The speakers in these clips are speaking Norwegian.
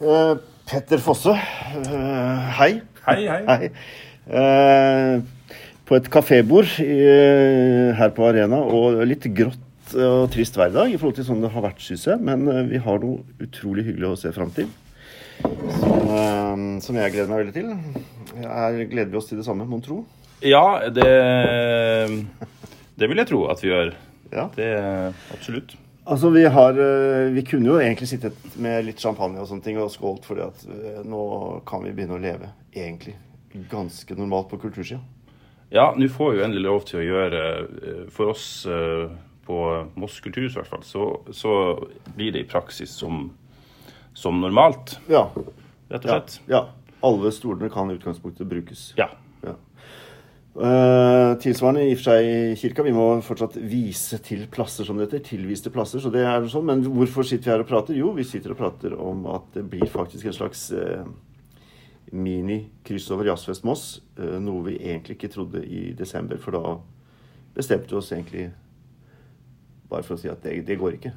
Eh, Petter Fosse, uh, hei. Hei, hei. Hei. Uh, på et kafébord i- her på Arena, og litt grått og trist hver dag i forhold til sånn det har vært, syns jeg. Men vi har noe utrolig hyggelig å se fram til. Som, som jeg gleder meg veldig til. Er, gleder vi oss til det samme, mon tro? Ja, det Det vil jeg tro at vi gjør. Ja. Det Absolutt. Altså, vi har eh, Vi kunne jo egentlig sittet med litt champagne og sånne ting og skålt, fordi at eh, nå kan vi begynne å leve egentlig ganske normalt på kultursida. Ja, nå får vi jo endelig lov til å gjøre eh, For oss på Moss kulturhus i hvert fall, så, så blir det i praksis som, som normalt, Ja. rett og ja. slett. ja. Alle stolene kan i utgangspunktet brukes. Ja. Ja. Eh, tilsvarende i og for seg i kirka. Vi må fortsatt vise til plasser, som det heter. Tilviste plasser. så det er sånn. Men hvorfor sitter vi her og prater? Jo, vi sitter og prater om at det blir faktisk en slags uh, mini-kryss over Jazzfest Moss. Uh, noe vi egentlig ikke trodde i desember, for da bestemte vi oss egentlig bare for å si at det, det går ikke.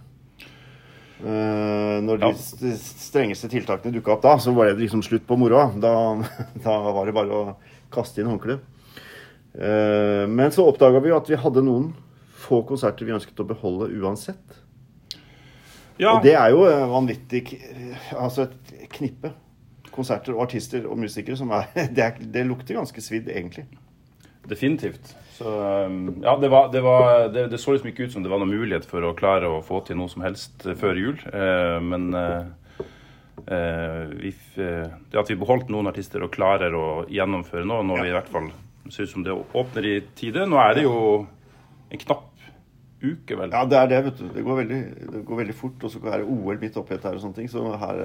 Uh, når de Ja. de strengeste tiltakene dukka opp da, så var det liksom slutt på moroa. Da, da var det bare å kaste inn håndkleet. Eh, men så oppdaga vi jo at vi hadde noen få konserter vi ønsket å beholde uansett. ja. Og det er jo vanvittig Altså et knippe konserter og artister og musikere som er Det, er, det lukter ganske svidd, egentlig. Definitivt. Så um, ja, det, var, det, var, det, det så liksom ikke ut som det var noen mulighet for å klare å få til noe som helst eh, før jul. Eh, men vi, det at vi beholdt noen artister og klarer å gjennomføre nå, når vi i hvert fall ser ut som det åpner i tide Nå er det jo en knapp uke, vel. Ja, det er det, vet du. Det går veldig, det går veldig fort. Og så er det OL midt oppi dette her og sånne ting. Så her,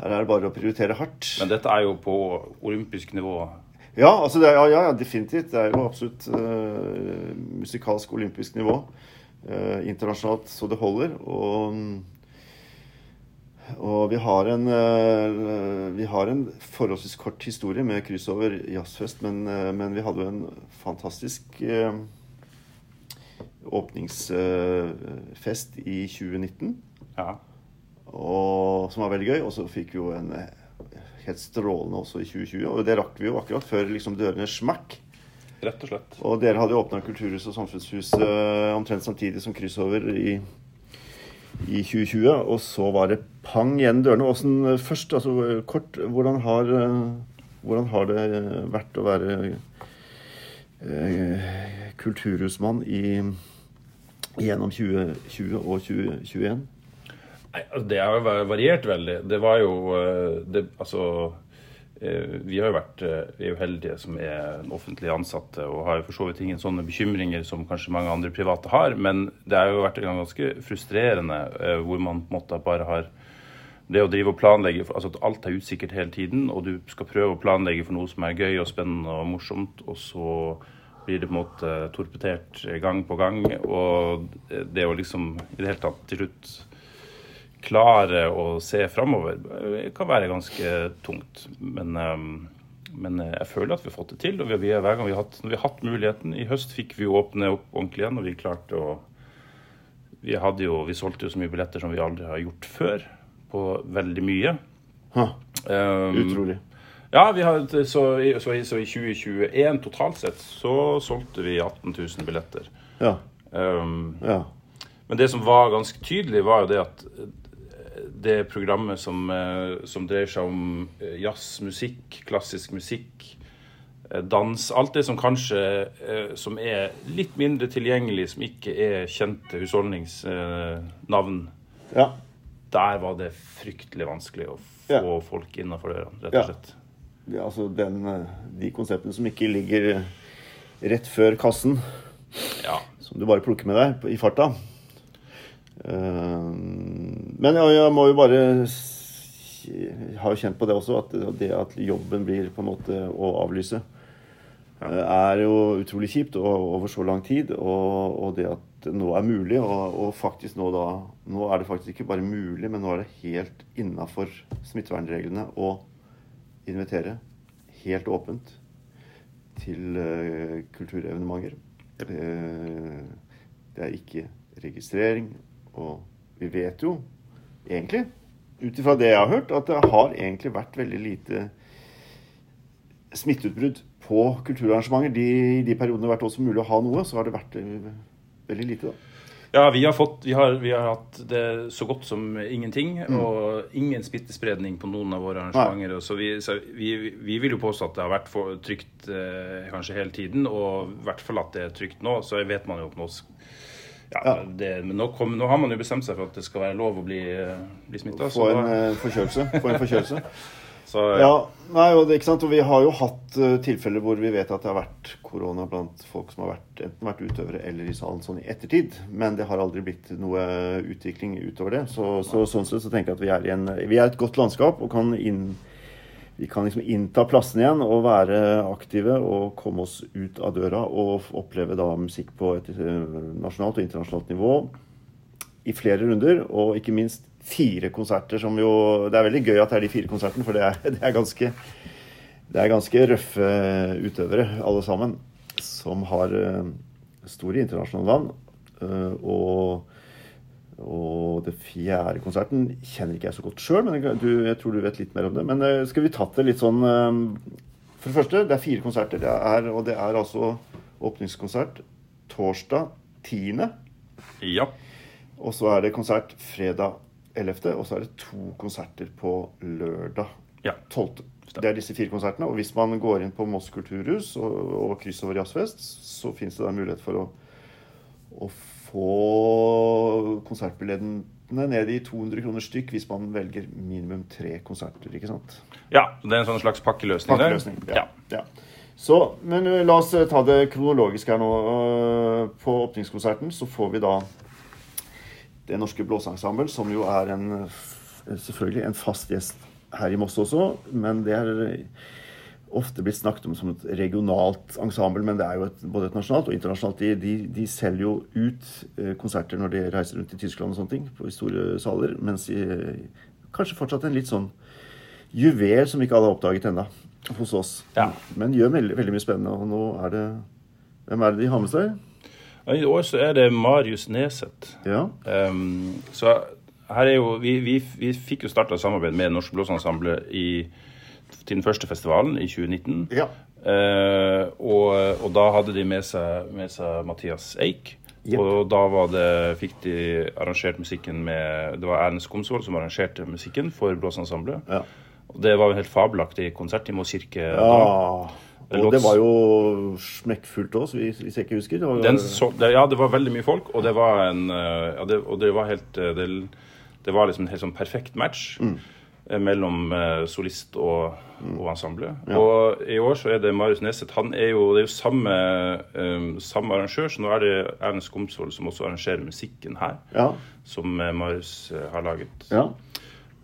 her er det bare å prioritere hardt. Men dette er jo på olympisk nivå. Ja, altså er, ja, ja, ja, definitivt. Det er jo absolutt uh, musikalsk olympisk nivå. uh, internasjonalt så det holder. Og, og vi har en eh, Vi har en forholdsvis kort historie med kryssover jazzfest, men, eh, men vi hadde jo en fantastisk eh, åpningsfest i 2019. Ja. Og, som var veldig gøy. Og så fikk vi jo en helt strålende også i 2020. Og det rakk vi jo akkurat før liksom dørene smakk. Rett og slett. Og dere hadde jo åpna Kulturhuset og Samfunnshuset omtrent samtidig som kryssover i, i 2020. Og så var det pang igjen dørene. Åssen eh, først, altså eh, kort, hvordan har, eh, hvordan har det vært å være eh, kulturhusmann i, gjennom 2020 og 2021? Nei, altså, Det har variert veldig. Det var jo eh, det, Altså eh, Vi har jo vært eh, vi er jo heldige som er offentlig ansatte og har jo for så vidt ingen sånne bekymringer som kanskje mange andre private har, men det har jo vært ganske frustrerende eh, hvor man på en måte bare har det å drive og planlegge altså at Alt er usikkert hele tiden, og du skal prøve å planlegge for noe som er gøy og spennende og morsomt, og så blir det på en måte torpedert gang på gang. Og det å liksom i det hele tatt til slutt klare å se framover kan være ganske tungt. Men, eh, men eh, jeg føler at vi har fått det til. Og vi, hver gang vi har, hatt, vi har hatt muligheten I høst fikk vi jo åpne opp ordentlig igjen, og vi klarte å vi, hadde jo, vi solgte jo så mye billetter som vi aldri har gjort før, på veldig mye. Ha, Um, utrolig. ja, vi har, så, så, i, så i 2021 totalt sett så solgte vi 18 000 billetter. Ja. Um, ja. men det som var ganske tydelig, var jo det at eh, det programmet som, eh, som dreier seg om jazzmusikk, klassisk musikk, eh, dans Alt det som kanskje eh, som er litt mindre tilgjengelig, som ikke er kjente husholdningsnavn, ja. der var det fryktelig vanskelig å få Ja. folk innafor dørene, rett og slett. Ja, altså den, eh, de konseptene som ikke ligger rett før kassen, Ja. som du bare plukker med deg i farta. Eh, Men ja, jeg må jo bare har jo kjent på det også, at det at jobben blir på en måte å avlyse, ja. er jo utrolig kjipt og over så lang tid. Og, og det at det nå er mulig, og, og faktisk nå da Nå er det faktisk ikke bare mulig, men nå er det helt innafor smittevernreglene å invitere helt åpent til uh, kulturevenementer. Det, det er ikke registrering, og vi vet jo egentlig ut ifra det jeg har hørt, at det har egentlig vært veldig lite smitteutbrudd på kulturarrangementer. De, I de periodene det har vært også mulig å ha noe, så har det vært eh, veldig lite. da. Ja, vi har, fått, vi, har, vi har hatt det så godt som ingenting. Og ingen smittespredning på noen av våre arrangementer. Så, vi, så vi, vi vil jo påstå at det har vært for trygt eh, kanskje hele tiden, og i hvert fall at det er trygt nå. Så vet man jo at nå ja, Ja. Det, men nå, kom, nå har man jo bestemt seg for at det skal være lov å bli, eh, bli smitta. Få en eh, forkjølelse. Få en forkjølelse. så, Ja, nei, og det, ikke sant? Og vi har jo hatt uh, tilfeller hvor vi vet at det har vært korona blant folk som har vært, enten vært utøvere eller i salen sånn i ettertid. Men det har aldri blitt noe utvikling utover det. Så, så sånn sett så tenker jeg at vi er, i en, vi er et godt landskap og kan inn vi kan liksom innta plassen igjen og være aktive og komme oss ut av døra og oppleve da musikk på et eh, nasjonalt og internasjonalt nivå i flere runder, og ikke minst fire konserter, som jo Det er veldig gøy at det er de fire konsertene, for det er, det er ganske det er ganske røffe utøvere, alle sammen, som har eh, store internasjonale navn. Eh, og, og det fjerde konserten kjenner ikke jeg så godt sjøl, men jeg, du, jeg tror du vet litt mer om det. Men eh, skal vi tatt det litt sånn eh, For det første, det er fire konserter, det er, og det er altså åpningskonsert torsdag 10. ja. Og så er det konsert fredag 11., og så er det to konserter på lørdag Ja. 12. Det er disse fire konsertene. Og hvis man går inn på Moss kulturhus og, og kryssover Jazzfest, så fins det da mulighet for å, å få konsertbillettene ned i 200 kroner stykk hvis man velger minimum tre konserter. ikke sant? ja. Det er en sånn slags pakkeløsning, der. Pakkeløsning. Ja. ja. Så, men la oss ta det kronologisk her nå. På åpningskonserten så får vi da Det Norske Blåseensemble, som jo er en, selvfølgelig en fast gjest her i Moss også. Men det er ofte blitt snakket om som et regionalt ensemble, men det er jo et, både et nasjonalt og internasjonalt. De, de, de selger jo ut konserter når de reiser rundt i Tyskland og sånne ting, på store saler. Mens de, kanskje fortsatt en litt sånn juvel som ikke alle har oppdaget ennå hos oss. Ja. Men gjør veldig, veldig mye spennende. Og nå er det Hvem er det de har med seg? I år så er det Marius Neseth. Ja. Um, så her er jo, vi, vi, vi fikk jo starta samarbeid med Norsk Blåseensemble i- til den første festivalen i 2019. ja. Eh, og, og da hadde de med seg, med seg Mathias Eik. Yep. Og da var det, fikk de arrangert musikken med Det var Erlend Skomsvold som arrangerte musikken for blåseensemblet. Ja. Og det var en helt fabelaktig konsert i Moss kirke. da. ja. Det Og det var jo smekkfullt òg, hvis hvis jeg ikke husker. Det var, Den så, det, ja, det var veldig mye folk, og det var en eh, ja, det, Og det var helt eh, det, det var liksom en helt sånn perfekt match eh, mellom eh, solist og, og ensemble. Og i år så er det Marius Neseth. Han er jo, det er jo samme, um, samme arrangør, så nå er det Erlend Skomsvold som også arrangerer musikken her, ja. som eh, Marius eh, har laget. ja.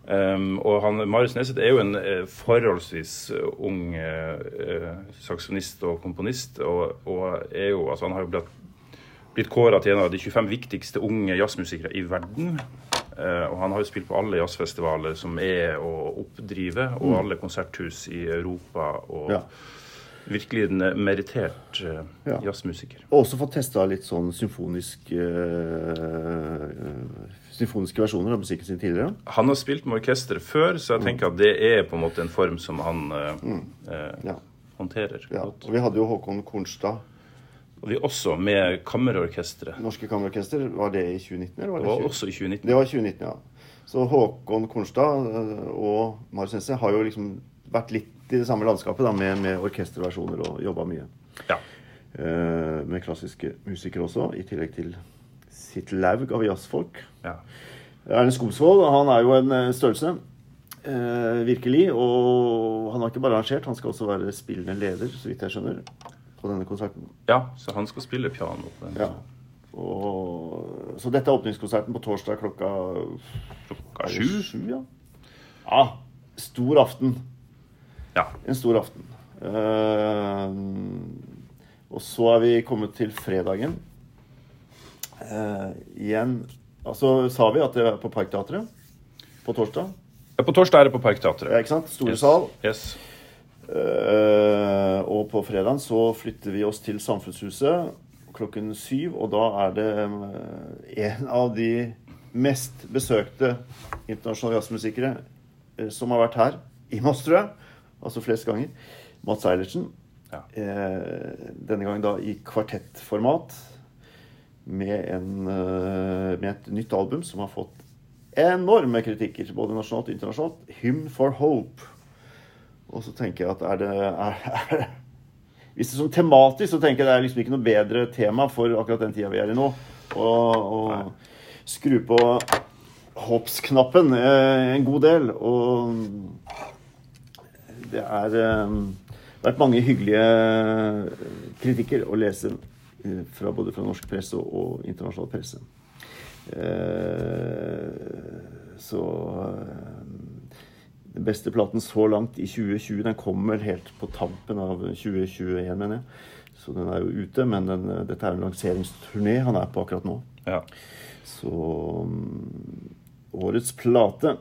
Um, og han, Marius Neseth er jo en eh, forholdsvis eh, ung eh, eh, saksofonist og komponist. Og, og er jo, altså han har jo blitt, blitt kåra til en av de 25 viktigste unge jazzmusikere i verden. Eh, og han har jo spilt på alle jazzfestivaler som er å oppdrive, og alle konserthus i Europa. Og Mm. Ja. virkelig en merittert eh, Ja. jazzmusiker. Og også fått testa litt sånn symfonisk øh, Symfoniske versjoner av musikken sin tidligere. Han har spilt med orkester før, så jeg tenker at det er på en måte en form som han eh, Mm. Ja. håndterer ja. godt. Og vi hadde jo Håkon Kornstad, Og vi også med kammerorkesteret. Norske Kammerorkester. Var det i 2019? Eller var Det det, var 20? også i 2019. Det var 2019, ja. Så Håkon Kornstad øh, og Marius Nesse har jo liksom vært litt i det samme landskapet da, med, med orkesterversjoner og jobba mye. Ja. Eh, med klassiske musikere også, i tillegg til sitt laug av jazzfolk. ja. Erne Skomsvold han er jo en eh, størrelse, eh, virkelig. Og han har ikke bare arrangert, han skal også være spillende leder, så vidt jeg skjønner, på denne konserten. ja, så han skal spille piano. på den. Ja. Og, så dette er åpningskonserten på torsdag klokka Klokka sju. sju ja. ja. Stor aften. Ja. En stor aften. Uh, og så er vi kommet til fredagen. Uh, igjen Altså sa vi at det er på Parkteatret på torsdag. Ja, På torsdag er det på Parkteatret. Ja, ikke sant? Store Yes. sal. Yes. Eh, og på fredagen så flytter vi oss til Samfunnshuset klokken syv. Og da er det eh, en av de mest besøkte internasjonale jazzmusikere eh, som har vært her i Moss, tror jeg. Altså flest ganger. Mats Eilertsen. Ja. Denne gangen da i kvartettformat. Med, en, med et nytt album som har fått enorme kritikker, både nasjonalt og internasjonalt. 'Hymn for Hope'. Og så tenker jeg at er det er, er, Hvis det er sånn tematisk, så tenker jeg det er liksom ikke noe bedre tema for akkurat den tida vi er i nå. Å skru på hoppsknappen eh, en god del. Og det er eh, vært mange hyggelige kritikker å lese eh, fra både fra norsk presse og, og internasjonal presse. Eh, så eh, den beste platen så langt i 2020 den kommer helt på tampen av 2021, mener jeg. Så den er jo ute, men den, dette er en lanseringsturné han er på akkurat nå. Ja. Så um, årets plate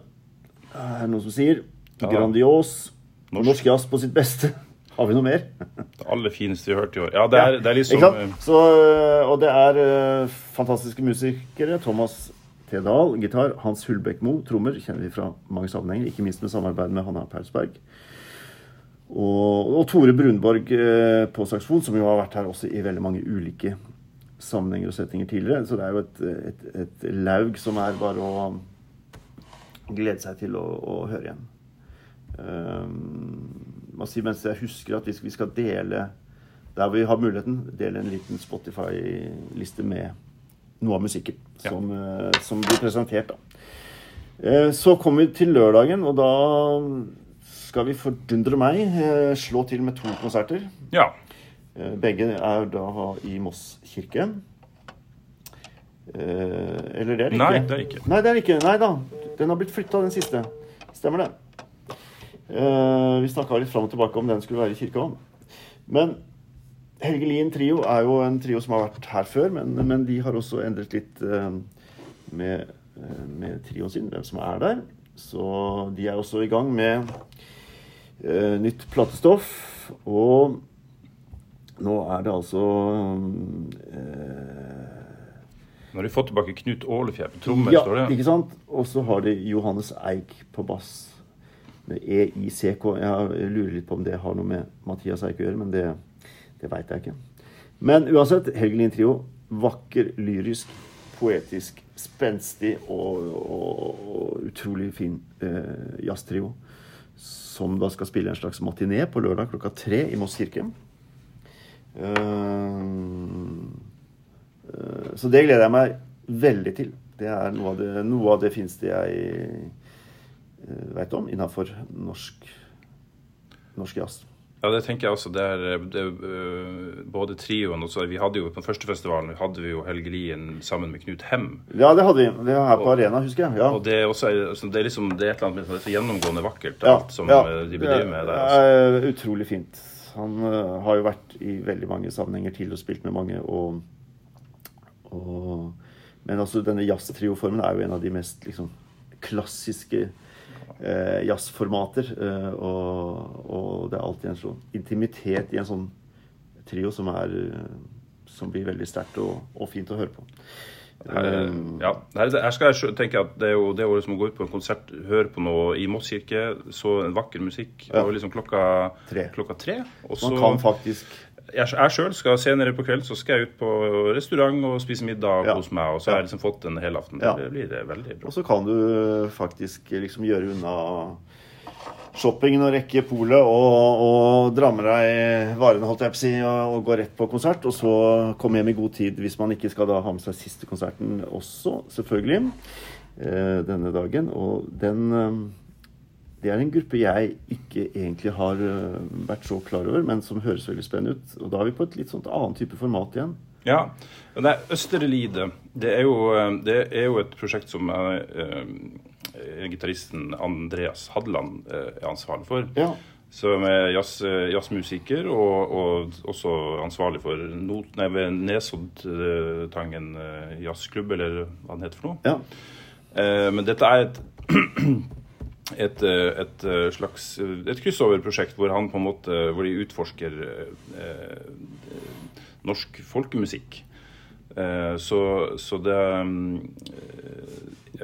er noen som sier. Ja. Grandios. Norsk. Norsk. jazz på sitt beste. Har vi noe mer? Det aller fineste vi har hørt i år. Ja, det er, det er liksom? Så, øh, og det er uh, fantastiske musikere. Thomas T. Dahl, gitar. Hans Hulbekmo, trommer. Kjenner vi fra mange sammenhenger. Ikke minst med samarbeid med Hanna Paulsberg. Og, og Tore Brunborg eh, på saksofon, som jo har vært her også i veldig mange ulike sammenhenger og settinger tidligere. Så det er jo et, et, et laug som er bare å glede seg til å, å høre igjen. Um, mens jeg husker at hvis vi skal dele der vi har muligheten, dele en liten Spotify-liste med noe av musikken. Som, eh, som blir presentert. da. Eh, Så kommer vi til lørdagen, og da skal vi fordundre meg eh, slå til med to konserter. Ja. Begge er da i Moss kirke. Eller det er det ikke? Nei, det er ikke. Nei, det er ikke. Nei da. Den har blitt flytta, den siste. Stemmer det. Vi snakka litt fram og tilbake om den skulle være i kirka. Men Helge Lien Trio er jo en trio som har vært her før, men, men de har også endret litt eh, med, eh, med trioen sin, hvem som er der. Så de er også i gang med eh, nytt platestoff. Og nå er det altså eh, Nå har de fått tilbake Knut Ålefjell på trommer, ja, står det. ikke sant? Og så har de Johannes Eik på bass. Med EICK. Jeg lurer litt på om det har noe med Mathias Eik å gjøre, men det, det veit jeg ikke. Men uansett, Helgelin Trio. Vakker, lyrisk, poetisk, spenstig og, og, og utrolig fin eh, jazztrio. Som da skal spille en slags matiné på lørdag klokka tre i Moss kirke. Uh, uh, Så det gleder jeg meg veldig til. Det er noe av det, noe av det fineste jeg veit om innafor norsk, norsk jazz. Ja, det tenker jeg også. Det er, det er øh, både trioen og så Vi hadde jo på den første festivalen hadde vi jo Helge Lien sammen med Knut Hem. Ja, det hadde vi. Det var her på Arena, husker jeg. Ja. Og det er også altså, det er liksom, det er et eller annet det er så gjennomgående vakkert, Ja, alt som ja. øh, de bedriver med der. Det Altså. er utrolig fint. Han uh, har jo vært i veldig mange sammenhenger til og spilt med mange. Og, og, men altså denne jazztrioformen er jo en av de mest liksom, klassiske eh, jazzformater. Eh, og, og det er alltid en sånn intimitet i en sånn trio som, er, eh, som blir veldig sterkt og, og fint å høre på. Her, Eh, ja, her, her skal jeg tenke at det er jo det året som å gå ut på en konsert, høre på noe i Moss kirke, så en vakker musikk. Ja. Og liksom klokka Tre. Klokka tre og så, Man kan faktisk jeg, sjøl skal senere på kvelden så skal jeg ut på restaurant og spise middag Ja. hos meg. Og så har jeg liksom fått en helaften. Ja. Det blir det veldig bra. Og så kan du faktisk liksom gjøre unna shoppingen og rekke polet og, og dra med deg varene, holdt jeg på å si, og, og gå rett på konsert. Og så komme hjem i god tid hvis man ikke skal da ha med seg siste konserten også, selvfølgelig, eh, denne dagen. Og den eh, Det er en gruppe jeg ikke egentlig har eh, vært så klar over, men som høres veldig spennende ut. Og da er vi på et litt sånt annet type format igjen. Ja. Nei, Østre Lide, det er, jo, eh, det er jo et prosjekt som eh, eh, gitaristen Andreas Hadeland er ansvarlig for. Ja. Som er jazz, jazzmusiker og, og også ansvarlig for not, nei, Nesoddtangen jazzklubb, eller hva den heter for noe. ja. Eh, men dette er et, et, eh, et eh, slags et kryssoverprosjekt hvor han på en måte hvor de utforsker eh, eh, norsk folkemusikk. Eh, så, så det eh,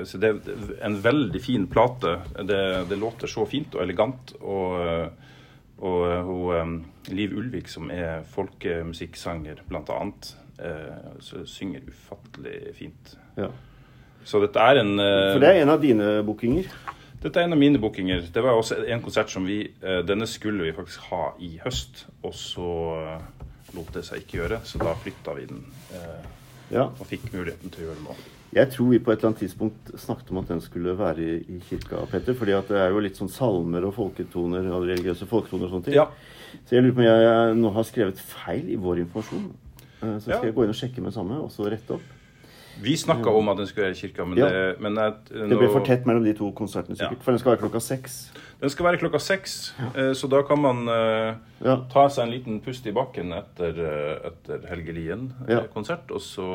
så det er en veldig fin plate. Det, det låter så fint og elegant. Og, og hun, Liv Ulvik, som er folkemusikksanger, annet, så synger ufattelig fint. Ja. Så dette er en For det er en av dine bookinger? Dette er en av mine bookinger. Det var også en konsert som vi Denne skulle vi faktisk ha i høst, og så lot det seg ikke gjøre, så da flytta vi den. Ja. Og fikk muligheten til å gjøre det nå. Jeg tror vi på et eller annet tidspunkt snakket om at den skulle være i, kirka, Petter. fordi at det er jo litt sånn salmer og folketoner og religiøse folketoner og sånne ting. Ja. Så jeg lurer på om jeg, nå har skrevet feil i vår informasjon. Eh, Så skal Ja. jeg gå inn og sjekke med samme, og så rette opp. Vi snakka om at den skulle være i kirka, men, Ja. det, men jeg, Det blir for tett mellom de to konsertene, sikkert. Ja. For den skal være klokka seks. Den skal være klokka seks, ja. så da kan man uh, ta seg en liten pust i bakken etter, etter Helge Helgelien-konsert. Ja. Og så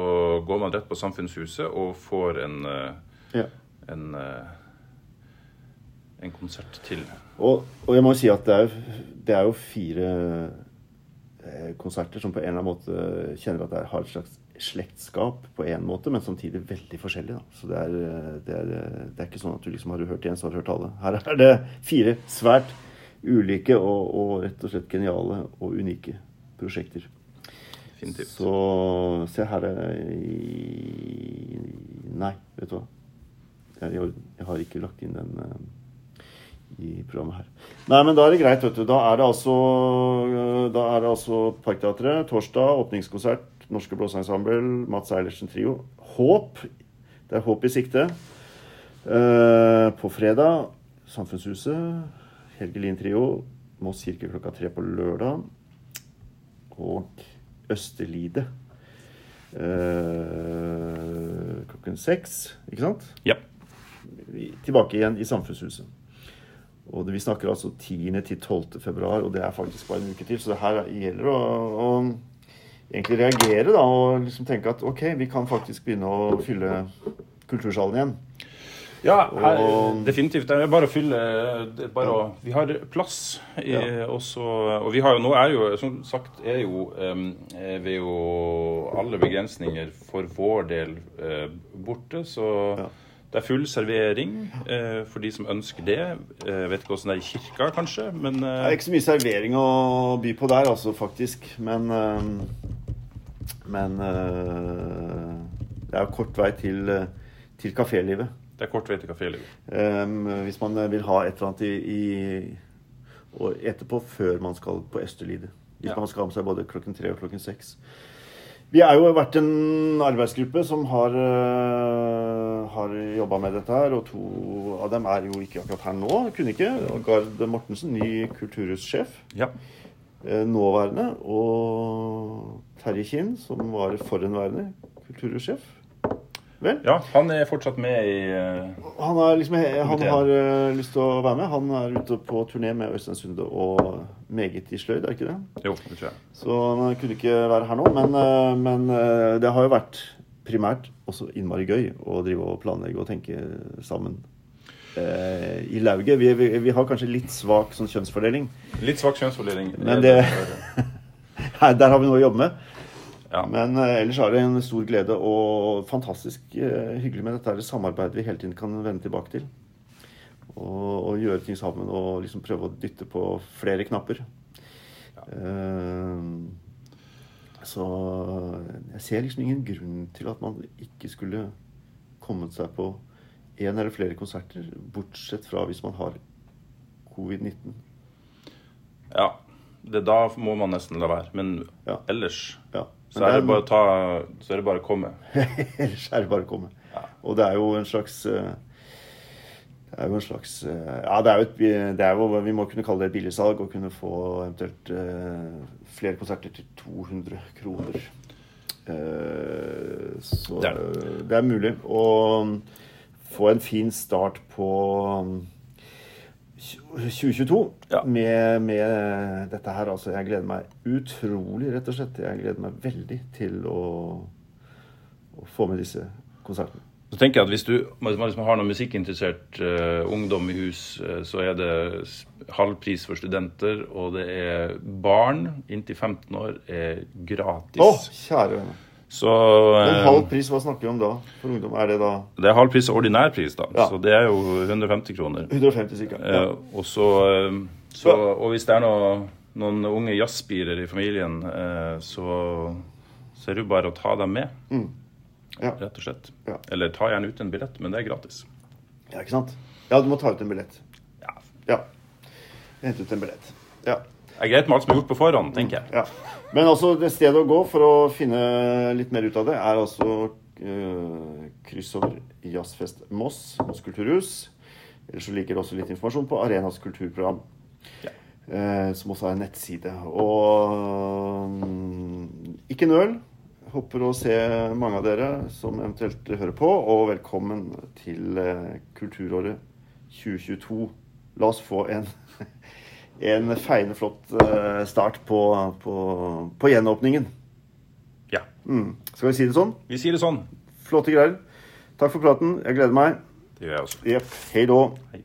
går man rett på Samfunnshuset og får en, uh, Ja. en, uh, en konsert til. Og, og jeg må si at det er, det er jo fire eh, konserter som på en eller annen måte kjenner at det har et slags slektskap på en måte, men samtidig veldig forskjellig. Da. Så det er, eh, det, er, eh, det er ikke sånn at du liksom har du hørt én, så har du hørt alle. Her er det fire svært ulike og, og rett og slett geniale og unike prosjekter. Definitivt. Så se her er i Nei, vet du hva. Jeg, jeg har ikke lagt inn den eh, i programmet her. Nei, men da er det greit, vet du. Da er det altså, eh, da er det altså Parkteatret. Torsdag åpningskonsert. Norske Blåseensemble. Mats Eilertsen Trio. Håp. Det er håp i sikte. Uh, på fredag Samfunnshuset. Helge Lien Trio. Moss kirke klokka tre på lørdag. Og Østerlide. uh, klokken seks, ikke sant? Ja. Tilbake igjen i Samfunnshuset. Og det, Vi snakker altså 10. til 12. februar, og det er faktisk bare en uke til. Så det her gjelder å, å egentlig reagere da, og liksom tenke at ok, vi kan faktisk begynne å fylle kultursalen igjen. Ja, her, Og- definitivt. Det er bare å fylle det bare å, Vi har plass. I, Ja. også, og vi har jo nå er jo, som sagt, er jo er vi jo alle begrensninger for vår del eh, borte. Så Ja. det er full servering eh, for de som ønsker det. Jeg vet ikke åssen det er i kirka, kanskje, men Det eh, er ikke så mye servering å by på der, altså, faktisk. Men eh, Men eh, det er kort vei til, eh, til kafélivet. det er kort vei til kafélivet. Um, hvis man vil ha et eller annet i, i å ete før man skal på Østerlide. Hvis Ja. man skal ha med seg både klokken tre og klokken seks. Vi er jo vært en arbeidsgruppe som har, uh, har jobba med dette her, og to av dem er jo ikke akkurat her nå. Kunne ikke. Gard Mortensen, ny kulturhussjef. Ja. Eh, Nåværende. Og Terje Kinn, som var forhenværende kulturhussjef. Vel? ja, han er fortsatt med i uh, Han, liksom, han har uh, lyst til å være med. Han er ute på turné med Øystein Sunde og meget i sløyd, er ikke det? Jo, det tror jeg. Så han kunne ikke være her nå. Men, uh, men eh, det har jo vært primært også innmari gøy å drive og planlegge og tenke sammen eh, i lauget. Vi, vi, vi har kanskje litt svak sånn kjønnsfordeling. Litt svak kjønnsfordeling. Men det- der har vi noe å jobbe med. Ja. Men eh, ellers er det en stor glede og fantastisk eh, hyggelig med dette samarbeidet vi hele tiden kan vende tilbake til. Og, og gjøre ting sammen og liksom prøve å dytte på flere knapper. Eh, så jeg ser liksom ingen grunn til at man ikke skulle kommet seg på en eller flere konserter, bortsett fra hvis man har covid-19. Ja. Det, da må man nesten la være. Men Ja. ellers Ja. så Men er det er- bare å ta Så er det bare å komme. Ellers er det bare å komme. Ja. Og det er jo en slags eh, Det er jo en slags eh, Ja, det er jo et det er jo, Vi må kunne kalle det et billigsalg og kunne få eventuelt uh, flere konserter til 200 kroner. Uh, så Det er det er mulig å få en fin start på um, 2022 Ja. med, med dette her. Altså, jeg gleder meg utrolig, rett og slett. Jeg gleder meg veldig til å, å få med disse konsertene. Så tenker jeg at Hvis du liksom har noen musikkinteressert uh, ungdom i hus, uh, så er det halv pris for studenter, og det er barn inntil 15 år er gratis. Å, kjære vene. Så Men eh, halv pris, hva snakker vi om da for ungdom? Er det da det er halv pris og ordinær pris, da. Ja. Så det er jo 150 kroner. 150 sikkert, Ja. Eh, og så, eh, så Og hvis det er noe, noen unge jazzspirer i familien, eh, så, så er det jo bare å ta dem med. Mm. Ja. Rett og slett. Ja. Eller ta gjerne ut en billett, men det er gratis. ja, ikke sant? Ja, du må ta ut en billett. Ja. Ja. Hente ut en billett. Ja. Det er greit med alt som er gjort på forhånd, tenker jeg. ja. Men altså, det stedet å gå for å finne litt mer ut av det, er altså uh, kryss over Jazzfest Moss, Moss kulturhus. Ellers så ligger det også litt informasjon på Arenas kulturprogram. Ja. Uh, som også er en nettside. Og um, ikke nøl. Håper å se mange av dere som eventuelt hører på, og velkommen til uh, kulturåret 2022. La oss få en, en feiende flott eh, start på, på, på gjenåpningen. Ja. Mm. Skal vi si det sånn? Vi sier det sånn. Flotte greier. Takk for praten. Jeg gleder meg. Det gjør jeg også. Jepp. Hei då. Hei.